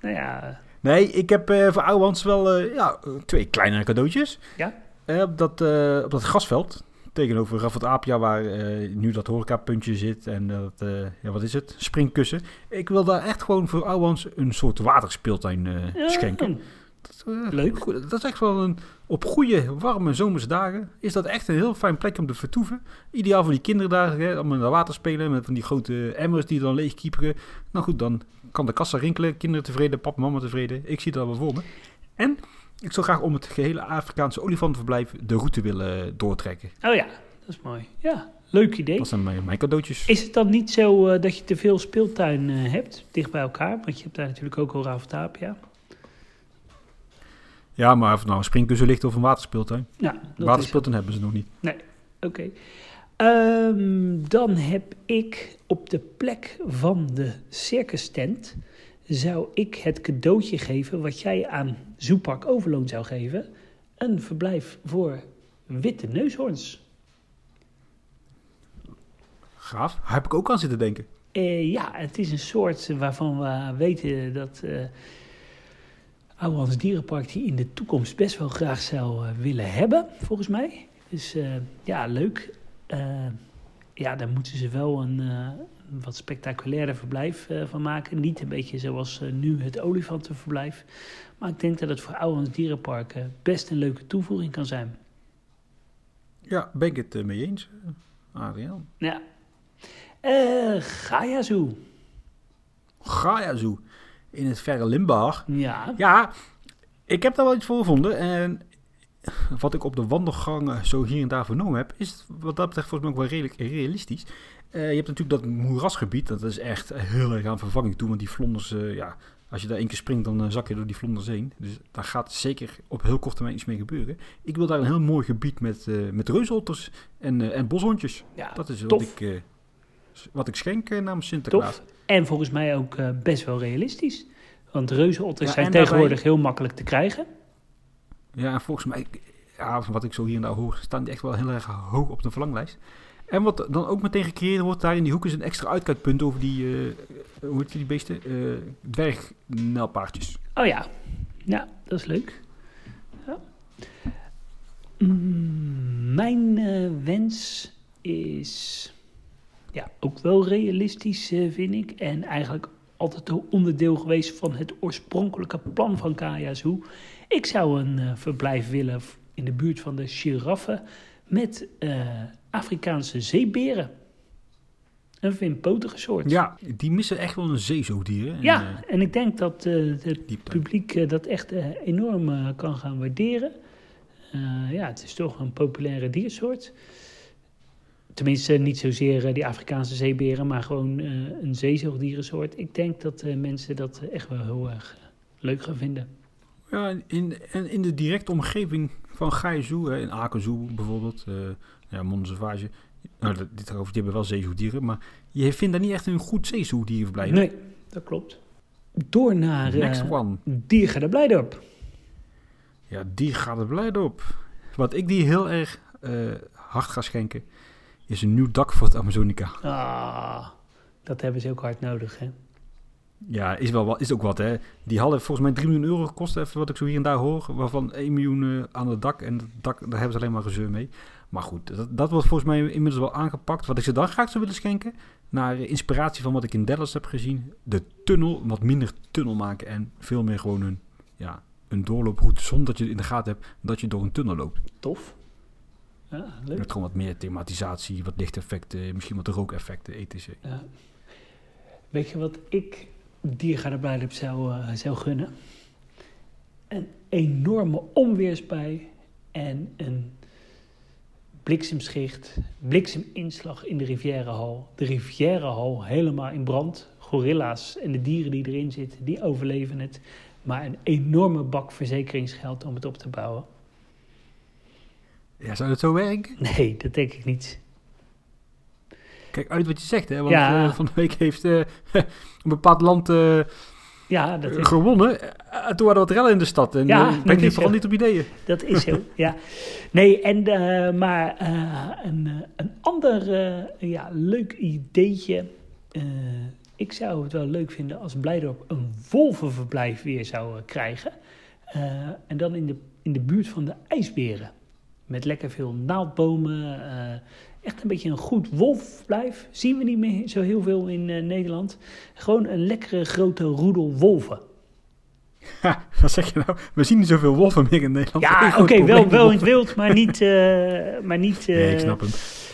nou ja, Nee, ik heb voor Ouwans wel ja, twee kleine cadeautjes. Ja? Eh, op, dat, eh, op dat grasveld tegenover Raffelt Apia, waar eh, nu dat horecapuntje zit en dat, ja, wat is het? Springkussen. Ik wil daar echt gewoon voor Ouwans een soort waterspeeltuin Ja, schenken. Dat, Leuk. goed, dat is echt wel een, op goede, warme zomerse dagen is dat echt een heel fijn plekje om te vertoeven. Ideaal voor die kinderen daar, hè, om in het water spelen met van die grote emmers die dan leegkieperen. Nou goed, dan kan de kassa rinkelen, kinderen tevreden, papa mama tevreden. Ik zie dat wel voor me. En ik zou graag om het gehele Afrikaanse olifantenverblijf de route willen doortrekken. Oh ja, dat is mooi. Ja, leuk idee. Dat zijn mijn, mijn cadeautjes. Is het dan niet zo eh, dat je te veel speeltuin eh, hebt, dicht bij elkaar? Want je hebt daar natuurlijk ook al Ravatapia. Ja, maar of nou een springkussen ligt of een waterspeeltuin. Ja, Waterspeeltuin hebben ze nog niet. Oké. Ehm, dan heb ik op de plek van de circus tent... zou ik het cadeautje geven wat jij aan Zoepark Overloon zou geven. Een verblijf voor witte neushoorns. Gaaf. Daar heb ik ook aan zitten denken. Eh, ja, het is een soort waarvan we weten dat uh, Ouwehans Dierenpark die in de toekomst best wel graag zou eh, willen hebben, volgens mij. Dus eh, ja, leuk. Eh, ja, daar moeten ze wel eh, een wat spectaculairder verblijf eh, van maken. Niet een beetje zoals eh, nu het olifantenverblijf. Maar ik denk dat het voor Ouwehans Dierenpark best een leuke toevoeging kan zijn. Ja, ben ik het eh, mee eens, Adriaan. Ja. Eh Gaia Zoo. Gaia Zoo in het verre Limburg. Ja. Ja, Ik heb daar wel iets voor gevonden. En wat ik op de wandelgangen zo hier en daar vernomen heb, is wat dat betreft volgens mij ook wel redelijk realistisch. Uh, je hebt natuurlijk dat moerasgebied, dat is echt heel erg aan vervanging toe. Want die vlonders, uh, ja, als je daar één keer springt, dan uh, zak je door die vlonders heen. Dus daar gaat zeker op heel korte termijn iets mee gebeuren. Ik wil daar een heel mooi gebied met, met reusotters en, en boshondjes. Ja, dat is wat ik, wat ik schenk namens Sinterklaas. Tof. En volgens mij ook best wel realistisch. Want reuzenotters ja, zijn tegenwoordig heel makkelijk te krijgen. Ja, en volgens mij, ja, wat ik zo hier en daar hoor, staan die echt wel heel erg hoog op de verlanglijst. En wat dan ook meteen gecreëerd wordt, daar in die hoek is een extra uitkijkpunt over die, uh, hoe heet die beesten? Uh, dwergnelpaardjes. Oh ja, ja, dat is leuk. Ja. Mm, mijn uh, wens is ja, ook wel realistisch, vind ik. En eigenlijk altijd een onderdeel geweest van het oorspronkelijke plan van Kaya Zoo. Ik zou een verblijf willen in de buurt van de giraffen met Afrikaanse zeeberen. Een vinpotige soort. Ja, die missen echt wel een zeezoogdier. Ja, uh, en ik denk dat het publiek dat echt enorm kan gaan waarderen. ja, het is toch een populaire diersoort. Tenminste, niet zozeer die Afrikaanse zeeberen, maar gewoon een zeezoogdierensoort. Ik denk dat mensen dat echt wel heel erg leuk gaan vinden. Ja, in, in de directe omgeving van Gaizu, in Akenzoe bijvoorbeeld, ja, Monzevage. Nou, dit over, die hebben wel zeezoedieren, maar je vindt daar niet echt een goed zeezoedierverblijf. Nee, dat klopt. Door naar Next uh, one. Diergaarde Blijdorp. Ja, Diergaarde Blijdorp. Wat ik die heel erg uh, hard ga schenken, is een nieuw dak voor het Amazonica. Ah, dat hebben ze ook hard nodig, hè? Ja, is, wel, is ook wat, hè. Die hadden volgens mij 3 miljoen euro gekost, even wat ik zo hier en daar hoor. Waarvan 1 miljoen uh, aan het dak. En het dak, daar hebben ze alleen maar gezeur mee. Maar goed, dat, dat wordt volgens mij inmiddels wel aangepakt. Wat ik ze dan graag zou willen schenken, naar inspiratie van wat ik in Dallas heb gezien. De tunnel, wat minder tunnel maken en veel meer gewoon een, ja, een doorlooproute. Zonder dat je in de gaten hebt dat je door een tunnel loopt. Tof. Ja, leuk. Met gewoon wat meer thematisatie, wat lichteffecten, misschien wat rookeffecten, etc. Ja. Weet je wat ik diergaarde zou, uh, zou gunnen. Een enorme onweersbui en een bliksemschicht, blikseminslag in de Rivierenhal. De Rivierenhal helemaal in brand. Gorilla's en de dieren die erin zitten, die overleven het. Maar een enorme bak verzekeringsgeld om het op te bouwen. Ja, zou dat zo werken? Nee, dat denk ik niet. Kijk uit wat je zegt, hè? Want ja. uh, van de week heeft uh, een bepaald land uh, ja, dat is... gewonnen. toen hadden we wat rellen in de stad. En ja, ben je vooral niet op ideeën. Dat is zo, ja. Nee, en, maar een, een ander ja, leuk ideetje. ik zou het wel leuk vinden als Blijdorp een wolvenverblijf weer zou krijgen. en dan in de, in de buurt van de ijsberen. Met lekker veel naaldbomen, echt een beetje een goed wolfblijf. Zien we niet meer zo heel veel in uh, Nederland. Gewoon een lekkere grote roedel wolven. Ja, wat zeg je nou? We zien niet zoveel wolven meer in Nederland. Ja, oké, okay, wel, wel in het wild, maar niet... Uh, maar niet uh, nee, ik snap hem.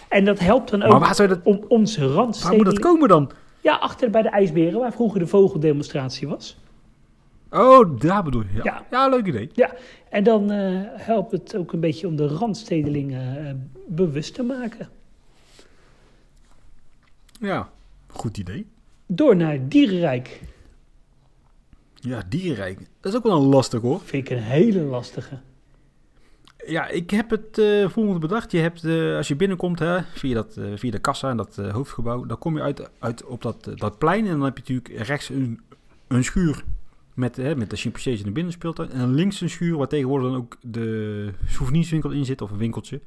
En dat helpt dan ook maar waar zou dat, om onze randsteden... Waar moet dat komen dan? Ja, achter bij de ijsberen, waar vroeger de vogeldemonstratie was. Oh, daar bedoel je. Ja, ja. leuk idee. Ja, en dan uh, helpt het ook een beetje om de randstedelingen bewust te maken. Ja, goed idee. Door naar Dierenrijk. Ja, Dierenrijk. Dat is ook wel een lastig hoor. Vind ik een hele lastige. Ja, ik heb het uh, volgende bedacht. Je hebt, uh, als je binnenkomt hè, via, dat, uh, via de kassa en dat hoofdgebouw, dan kom je uit, uit op dat, dat plein. En dan heb je natuurlijk rechts een, een schuur met, hè, met de chimpansees in de binnenspeeltuin. En links een schuur waar tegenwoordig dan ook de souvenirswinkel in zit, of een winkeltje.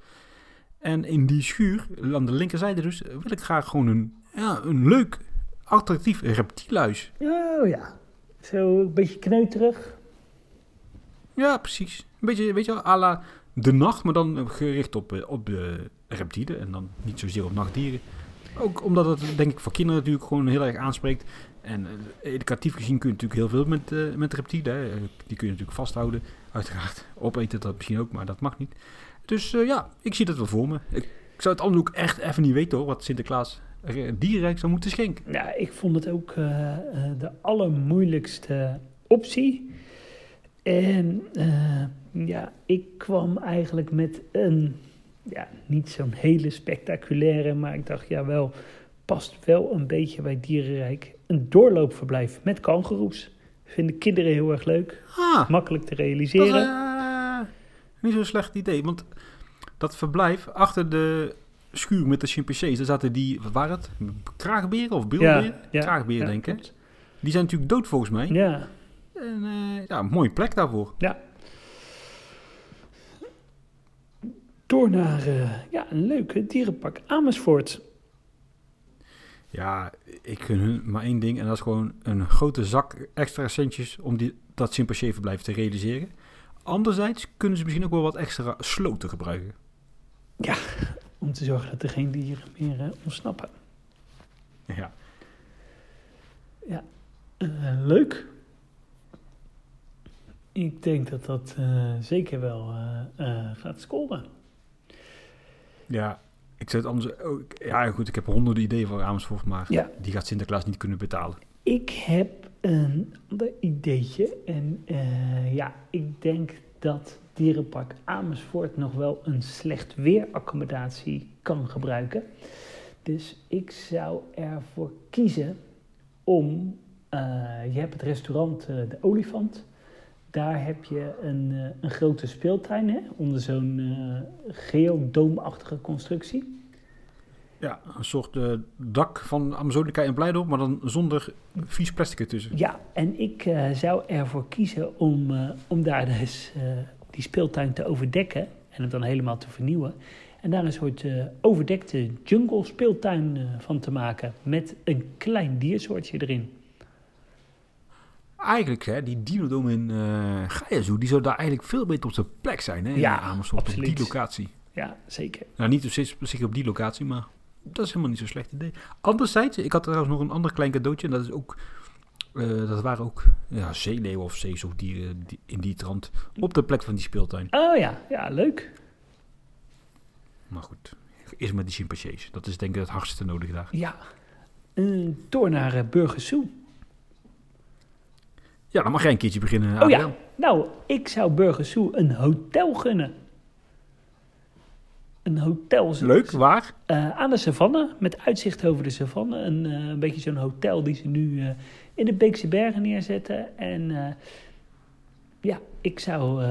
En in die schuur, aan de linkerzijde dus, wil ik graag gewoon een ja, een leuk, attractief reptielhuis. Oh ja, zo een beetje kneuterig. Ja, precies. Een beetje, weet je à la de nacht, maar dan gericht op, eh, op de reptielen en dan niet zozeer op nachtdieren. Ook omdat het, denk ik, voor kinderen natuurlijk gewoon heel erg aanspreekt. En uh, educatief gezien kun je natuurlijk heel veel met, uh, met reptielen. Hè. Die kun je natuurlijk vasthouden, uiteraard. Opeten dat misschien ook, maar dat mag niet. Dus ja, ik zie dat wel voor me. Ik, ik zou het anders ook echt even niet weten hoor, wat Sinterklaas direct zou moeten schenken. Ja, ik vond het ook uh, de allermoeilijkste optie. En uh, ja, ik kwam eigenlijk met een, ja, niet zo'n hele spectaculaire, maar ik dacht, ja wel, past wel een beetje bij Dierenrijk. Een doorloopverblijf met kangoeroes. Vinden kinderen heel erg leuk. Ah, makkelijk te realiseren. Dat uh, niet zo'n slecht idee, want dat verblijf achter de schuur met de chimpansees, daar zaten die, wat waren het? Kraagberen of beelberen? Ja, ja, Kraagberen, ja, denk ik. Die zijn natuurlijk dood volgens mij. Ja, En eh, ja, een mooie plek daarvoor. ja. Door naar eh, ja, een leuke dierenpark Amersfoort. Ja, ik gun hun maar één ding en dat is gewoon een grote zak extra centjes om die, dat chimpanseeverblijf te realiseren. Anderzijds kunnen ze misschien ook wel wat extra sloten gebruiken. Om te zorgen dat er geen dieren meer eh, ontsnappen. Ja, Eh, leuk. Ik denk dat dat eh, zeker wel gaat scoren. ja ik zei het anders. oh, ja, goed, ik heb honderden ideeën voor Amersfoort, maar Ja. die gaat Sinterklaas niet kunnen betalen. Ik heb een ander ideetje. En ja, ik denk dat Dierenpark Amersfoort nog wel een slecht weeraccommodatie kan gebruiken. Dus ik zou ervoor kiezen om. eh, je hebt het restaurant eh, De Olifant. Daar heb je een, eh, een grote speeltuin hè, onder zo'n eh geodoomachtige constructie. Ja, een soort eh, dak van Amazonica in Blijdorp, maar dan zonder vies plastic ertussen. Ja, en ik eh, zou ervoor kiezen om, eh, om daar dus die speeltuin te overdekken en het dan helemaal te vernieuwen. En daar een soort overdekte jungle speeltuin van te maken met een klein diersoortje erin. Eigenlijk, hè, die Dinodome in Gaia Zoo, die zou daar eigenlijk veel beter op zijn plek zijn. Hè, in Ja, Amersfoort, op die locatie. Ja, zeker. Nou, niet precies precies op die locatie, maar dat is helemaal niet zo'n slecht idee. Anderzijds, ik had trouwens nog een ander klein cadeautje. En dat is ook, eh, dat waren ook ja, zeeleeuwen of zeezoogdieren die, in die trant op de plek van die speeltuin. Oh ja, ja, leuk. Maar goed, eerst met die chimpansees. Dat is denk ik het hardste nodig daar. Ja. Een door naar uh, Burgersoe. Ja, dan mag jij een keertje beginnen, Oh ja, nou, ik zou Burgersoe een hotel gunnen. Een hotel. Leuk, waar? Eh, aan de savanne, met uitzicht over de savanne. Een, eh, een beetje zo'n hotel die ze nu eh, in de Beekse Bergen neerzetten. En ja, ik zou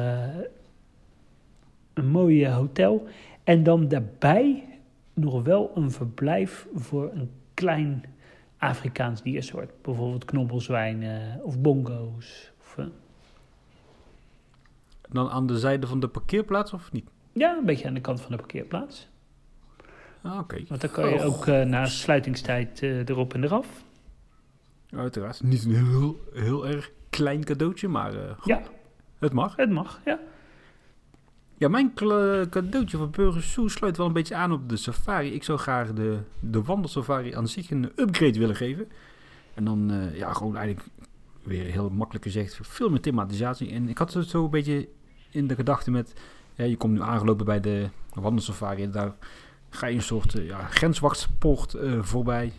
een mooi hotel. En dan daarbij nog wel een verblijf voor een klein Afrikaans diersoort. Bijvoorbeeld knobbelzwijnen of bongo's. Of, Dan aan de zijde van de parkeerplaats of niet? Ja, een beetje aan de kant van de parkeerplaats. Ah, Oké, Want dan kan je Oh. ook eh, na sluitingstijd eh, erop en eraf. uiteraard. Niet een heel, heel erg klein cadeautje, maar goed, Ja, het mag. het mag, ja. Ja, mijn cadeautje voor Burgers Zoo sluit wel een beetje aan op de safari. Ik zou graag de, de wandelsafari aan zich een upgrade willen geven. En dan, ja, gewoon eigenlijk weer heel makkelijk gezegd, veel meer thematisatie. En ik had het zo een beetje in de gedachte met, je komt nu aangelopen bij de wandelsafari. Daar ga je een soort uh, ja, grenswachtspoort uh, voorbij.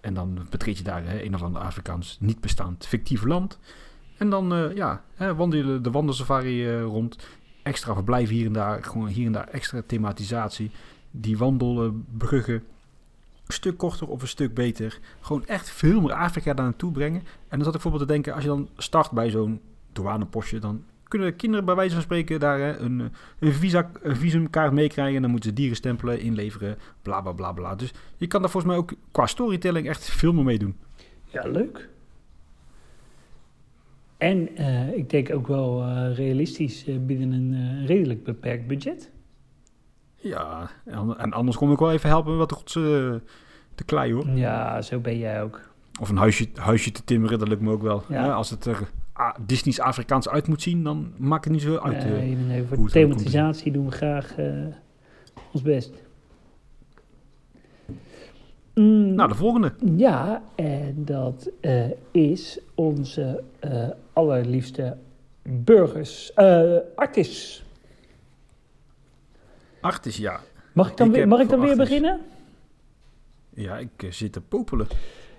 En dan betreed je daar hè, een of ander Afrikaans niet bestaand fictief land. En dan, uh, ja, hè, wandel je de wandelsafari rond extra verblijf hier en daar, gewoon hier en daar extra thematisatie. Die wandelbruggen een stuk korter of een stuk beter. Gewoon echt veel meer Afrika daar naartoe brengen. En dan zat ik bijvoorbeeld te denken, als je dan start bij zo'n douanepostje, dan kunnen kinderen bij wijze van spreken daar een, een, visa, een visumkaart meekrijgen. En dan moeten ze dieren stempelen, inleveren, bla bla bla bla. Dus je kan daar volgens mij ook qua storytelling echt veel meer mee doen. Ja, leuk. En uh, ik denk ook wel uh, realistisch uh, binnen een redelijk beperkt budget. Ja, en anders kom ik wel even helpen wat goed te kleien hoor. Ja, zo ben jij ook. Of een huisje, huisje te timmeren, dat lukt me ook wel. Ja. als het er Disney's Afrikaans uit moet zien, dan maakt het niet zo uit. Nee, nee, voor thematisatie doen we graag ons best. Mm, nou, de volgende. Ja, en dat uh, is onze uh, allerliefste burgers. Uh, Artis. Artis, ja. Mag ik dan, ik weer, mag ik dan weer beginnen? Ja, ik zit te popelen.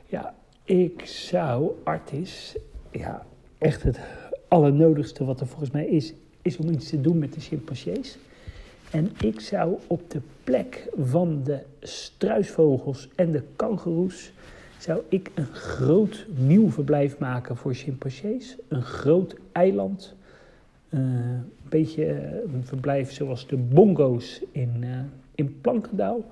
Ja, ik zou Artis, ja, echt het allernodigste wat er volgens mij is, is om iets te doen met de chimpansees. En ik zou op de plek van de struisvogels en de kangoeroes zou ik een groot nieuw verblijf maken voor chimpansees. Een groot eiland. Uh, een beetje een verblijf zoals de bongo's in, uh, in Plankendaal.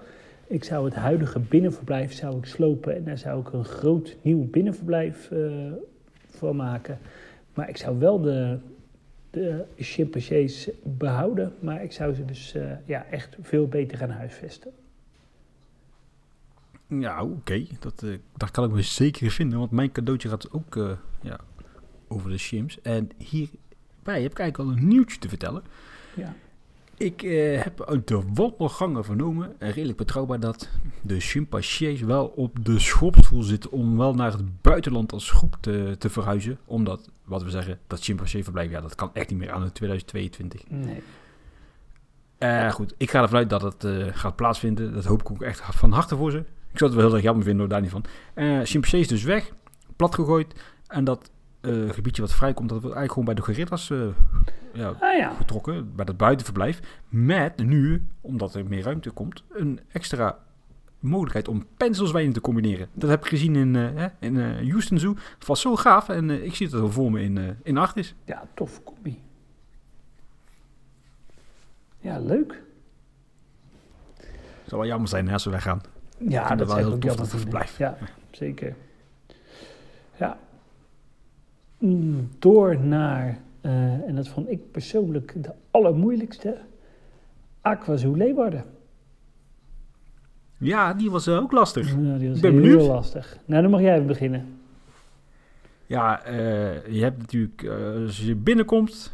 Ik zou het huidige binnenverblijf zou ik slopen en daar zou ik een groot nieuw binnenverblijf uh, van maken. Maar ik zou wel de, de chimpansees behouden, maar ik zou ze dus uh, ja, echt veel beter gaan huisvesten. Ja, oké. Okay. Dat, uh, dat kan ik me zeker vinden, want mijn cadeautje gaat ook uh, ja, over de chimps. En hierbij heb ik eigenlijk al een nieuwtje te vertellen. Ja. Ik uh, heb uit de wandelgangen vernomen, en redelijk betrouwbaar, dat de chimpansees wel op de schopstoel zitten om wel naar het buitenland als groep te, te verhuizen. Omdat, wat we zeggen, dat chimpanseeverblijf, ja, dat kan echt niet meer aan in 2022. Nee. Uh, goed, ik ga ervan uit dat het uh, gaat plaatsvinden. Dat hoop ik ook echt van harte voor ze. Ik zou het wel heel erg jammer vinden, hoor, daar niet van. Uh, chimpansees dus weg, plat gegooid. En dat uh, gebiedje wat vrijkomt, dat wordt eigenlijk gewoon bij de gorillas uh, ja, ah, ja. getrokken. Bij dat buitenverblijf. Met nu, omdat er meer ruimte komt, een extra mogelijkheid om penselzwijnen te combineren. Dat heb ik gezien in, uh, in Houston Zoo. Het was zo gaaf en ik zie het al voor me in, in Artis. Ja, tof combi. Ja, leuk. Het zou wel jammer zijn hè, als we weggaan. Ja, dat het wel heel tof dat het verblijf. Ja, zeker. Door naar, uh, en dat vond ik persoonlijk de allermoeilijkste, Aquazoo Leeuwarden. Ja, die was uh, ook lastig. Ja, die was ik ben heel benieuwd. lastig. Nou, dan mag jij even beginnen. Ja, uh, je hebt natuurlijk, als je binnenkomt,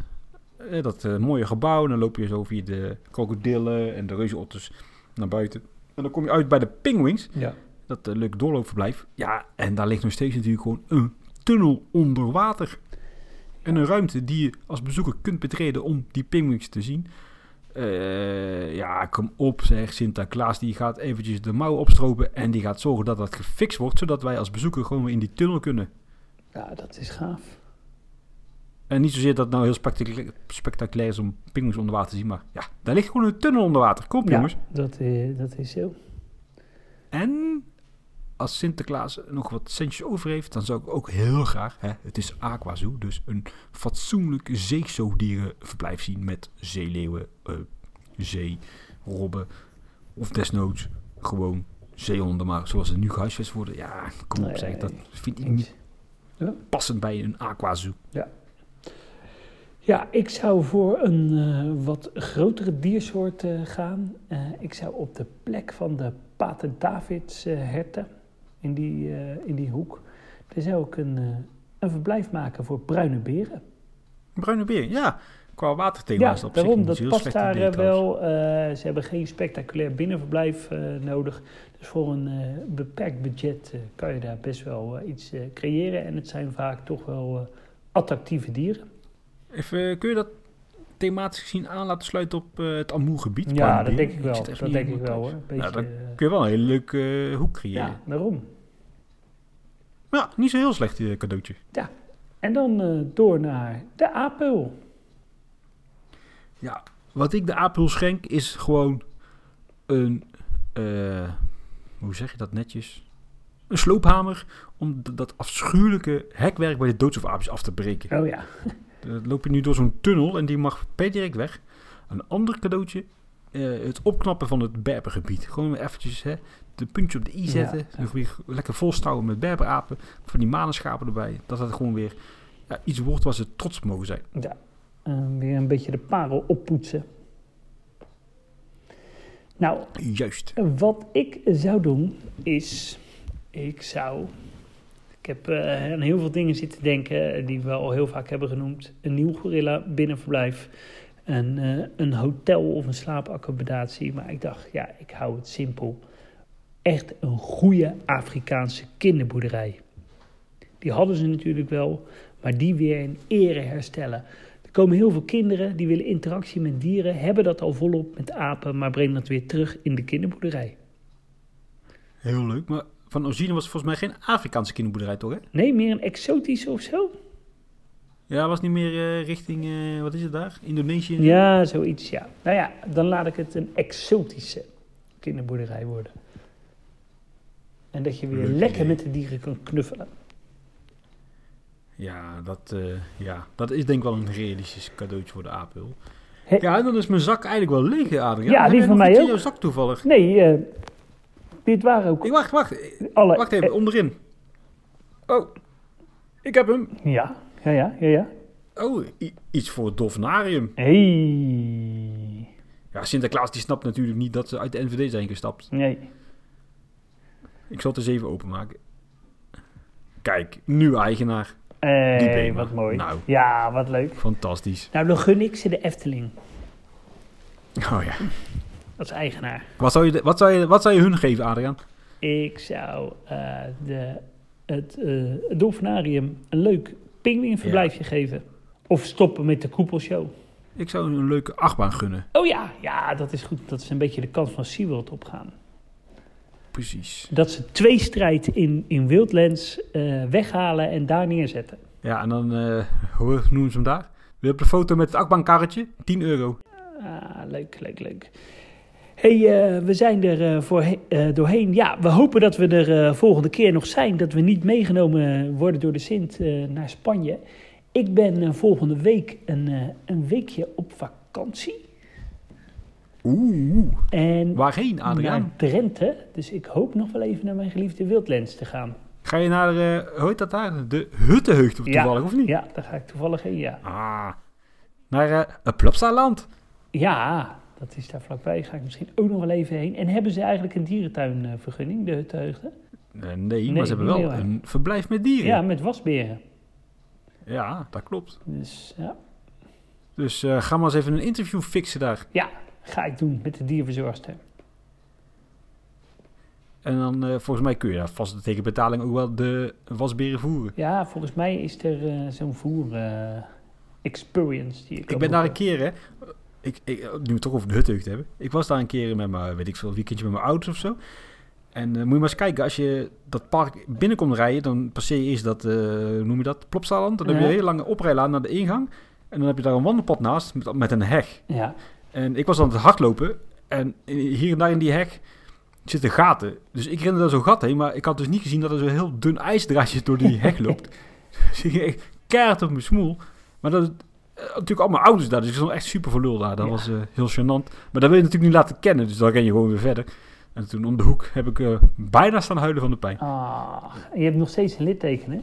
dat mooie gebouw, dan loop je zo via de krokodillen en de reuzenotters naar buiten. En dan kom je uit bij de Penguins. Ja. Dat uh, leuk doorloopverblijf. Ja, en daar ligt nog steeds natuurlijk gewoon een tunnel onder water. En een ruimte die je als bezoeker kunt betreden om die Penguins te zien. Uh, ja, kom op zeg. Sinterklaas die gaat eventjes de mouw opstropen en die gaat zorgen dat dat gefixt wordt. Zodat wij als bezoeker gewoon weer in die tunnel kunnen. Ja, dat is gaaf. En niet zozeer dat het nou heel spectaculair, spectaculair is om pinguïns onder water te zien, maar ja, daar ligt gewoon een tunnel onder water. Kom, ja, jongens. Dat, uh, dat is zo. En als Sinterklaas nog wat centjes over heeft, dan zou ik ook heel graag, hè, het is Aquazoo, dus een fatsoenlijk zeezoogdierenverblijf zien met zeeleeuwen, uh, zeerobben of desnoods gewoon zeehonden, maar zoals ze nu gehuisvest worden, ja, kom op Nee, zeg, dat vind ik niet Ja. passend bij een Aquazoo. Ja, ik zou voor een eh, wat grotere diersoort eh, gaan. Ik zou op de plek van de Pater-Davids-herten, in, die, eh, in die hoek, daar zou ik een, eh, een verblijf maken voor bruine beren. Bruine beer, ja. Qua waterthema Ja, is dat op zich daarom, dat past daar idee eh, wel. Ze hebben geen spectaculair binnenverblijf nodig. Dus voor een beperkt budget kan je daar best wel iets creëren. En het zijn vaak toch wel attractieve dieren. Even, kun je dat thematisch gezien aan laten sluiten op eh, het Amoergebied? Ja, dat denk ik wel. Dat denk ik wel hoor. Beetje, dan Kun je wel een hele leuke eh, hoek creëren. ja, daarom. Ja, niet zo heel slecht eh, cadeautje. En dan eh, door naar de apel. Ja, wat ik de Apel schenk is gewoon een, eh, hoe zeg je dat netjes? Een sloophamer om dat afschuwelijke hekwerk bij de doodsofaapjes af te breken. Oh ja. Dan loop je nu door zo'n tunnel en die mag per direct weg. Een ander cadeautje, eh, het opknappen van het berbergebied. Gewoon eventjes hè, de puntje op de i zetten. ja. Weer lekker volstouwen met berberapen. Van die manenschapen erbij. Dat het gewoon weer ja, iets wordt waar ze trots op mogen zijn. ja. Eh, weer een beetje de parel oppoetsen. Nou, Juist. Wat ik zou doen is, ik zou, ik heb eh, aan heel veel dingen zitten denken die we al heel vaak hebben genoemd. Een nieuw gorilla binnenverblijf, een, eh, een hotel of een slaapaccommodatie. Maar ik dacht, ja, ik hou het simpel. Echt een goede Afrikaanse kinderboerderij. Die hadden ze natuurlijk wel, maar die weer in ere herstellen. Er komen heel veel kinderen die willen interactie met dieren, hebben dat al volop met apen, maar brengen dat weer terug in de kinderboerderij. Heel leuk. Maar van origine was volgens mij geen Afrikaanse kinderboerderij, toch? Hè? Nee, meer een exotische of zo? Ja, was niet meer eh, richting, eh, wat is het daar? Indonesië? Ja, zoiets, ja. Nou ja, dan laat ik het een exotische kinderboerderij worden. En dat je weer Leuk lekker idee. met de dieren kan knuffelen. Ja, dat, eh, ja, dat is denk ik wel een realistisch cadeautje voor de Apel. He- Ja, en dan is mijn zak eigenlijk wel leeg, Adriaan. Ja, die van mij ook. jouw zak toevallig? Nee, dit waren ook Ik, wacht, wacht. alle... Wacht even, onderin. Oh, ik heb hem. eh, ja, ja, ja, ja, ja. Oh, iets voor het dolfinarium. Hey. Ja, Sinterklaas die snapt natuurlijk niet dat ze uit de NVD zijn gestapt. Nee. Ik zal het eens even openmaken. Kijk, nieuwe eigenaar. Hey, Libema. wat mooi. Nou. Ja, wat leuk. Fantastisch. Nou, dan gun ik ze de Efteling Oh ja. Als eigenaar. Wat zou je, wat zou je, wat zou je hun geven, Adriaan? Ik zou eh, de, het, het dolfinarium een leuk pinguïnverblijfje geven. Of stoppen met de koepelshow. Ik zou een leuke achtbaan gunnen. Oh ja, ja, dat is goed. Dat is een beetje de kant van SeaWorld opgaan. Precies. Dat ze twee strijd in, in Wildlands eh, weghalen en daar neerzetten. Ja, en dan, hoe noemen ze hem daar? Wil op de foto met het achtbaankarretje? 10 euro. Ah, leuk, leuk, leuk. Hey, eh, we zijn er eh, voor, eh, doorheen. Ja, we hopen dat we er volgende keer nog zijn. Dat we niet meegenomen worden door de Sint naar Spanje. Ik ben volgende week een, een weekje op vakantie. Oeh. En Waarheen, Adriaan? naar Drenthe. Dus ik hoop nog wel even naar mijn geliefde Wildlands te gaan. Ga je naar, hoe heet dat daar? De Huttenheugd Ja. toevallig, of niet? Ja, daar ga ik toevallig heen, ja. Ah. Naar het Plopsaland. Ja, dat is daar vlakbij. Ga ik misschien ook nog wel even heen. En hebben ze eigenlijk een dierentuinvergunning, de Huttenheugden? Eh, nee, Nee, maar ze hebben wel een verblijf met dieren. Ja, met wasberen. Ja, dat klopt. Dus ja. Dus eh, ga maar eens even een interview fixen daar. ja, ga ik doen met de dierverzorgster. En dan, eh, volgens mij kun je daar vast tegen betaling ook wel de wasberen voeren. Ja, volgens mij is er zo'n voer experience die je kan Ik ben daar een keer, hè. Ik, ik, nu we het toch over de hutteugd hebben. Ik was daar een keer met mijn, weet ik veel, weekendje met mijn ouders of zo. En eh, moet je maar eens kijken, als je dat park binnenkomt rijden, dan passeer je eerst dat, eh, hoe noem je dat, Plopsaland. Dan heb je een hele lange oprijlaan naar de ingang. En dan heb je daar een wandelpad naast met, met een heg. Ja, En ik was aan het hardlopen. En hier en daar in die heg zitten gaten. Dus ik rende daar zo'n gat heen. Maar ik had dus niet gezien dat er zo'n heel dun ijsdraadje door die heg loopt. dus ik keihard op mijn smoel. Maar dat eh, natuurlijk allemaal ouders daar. Dus ik stond echt super voor lul daar. Dat Ja. was eh, heel gênant. Maar dat wil je natuurlijk niet laten kennen. Dus dan ren je gewoon weer verder. En toen om de hoek heb ik eh, bijna staan huilen van de pijn. ah, je hebt nog steeds een litteken, hè?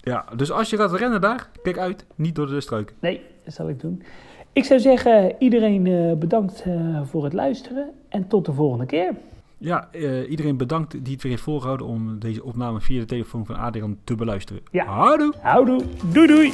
Ja, dus als je gaat rennen daar, kijk uit. Niet door de struiken. Nee, dat zal ik doen. Ik zou zeggen, iedereen eh, bedankt voor het luisteren. En tot de volgende keer. Ja, iedereen bedankt die het weer heeft volgehouden om deze opname via de telefoon van Adrian te beluisteren. Ja. Houdoe! Houdoe. Doei doei.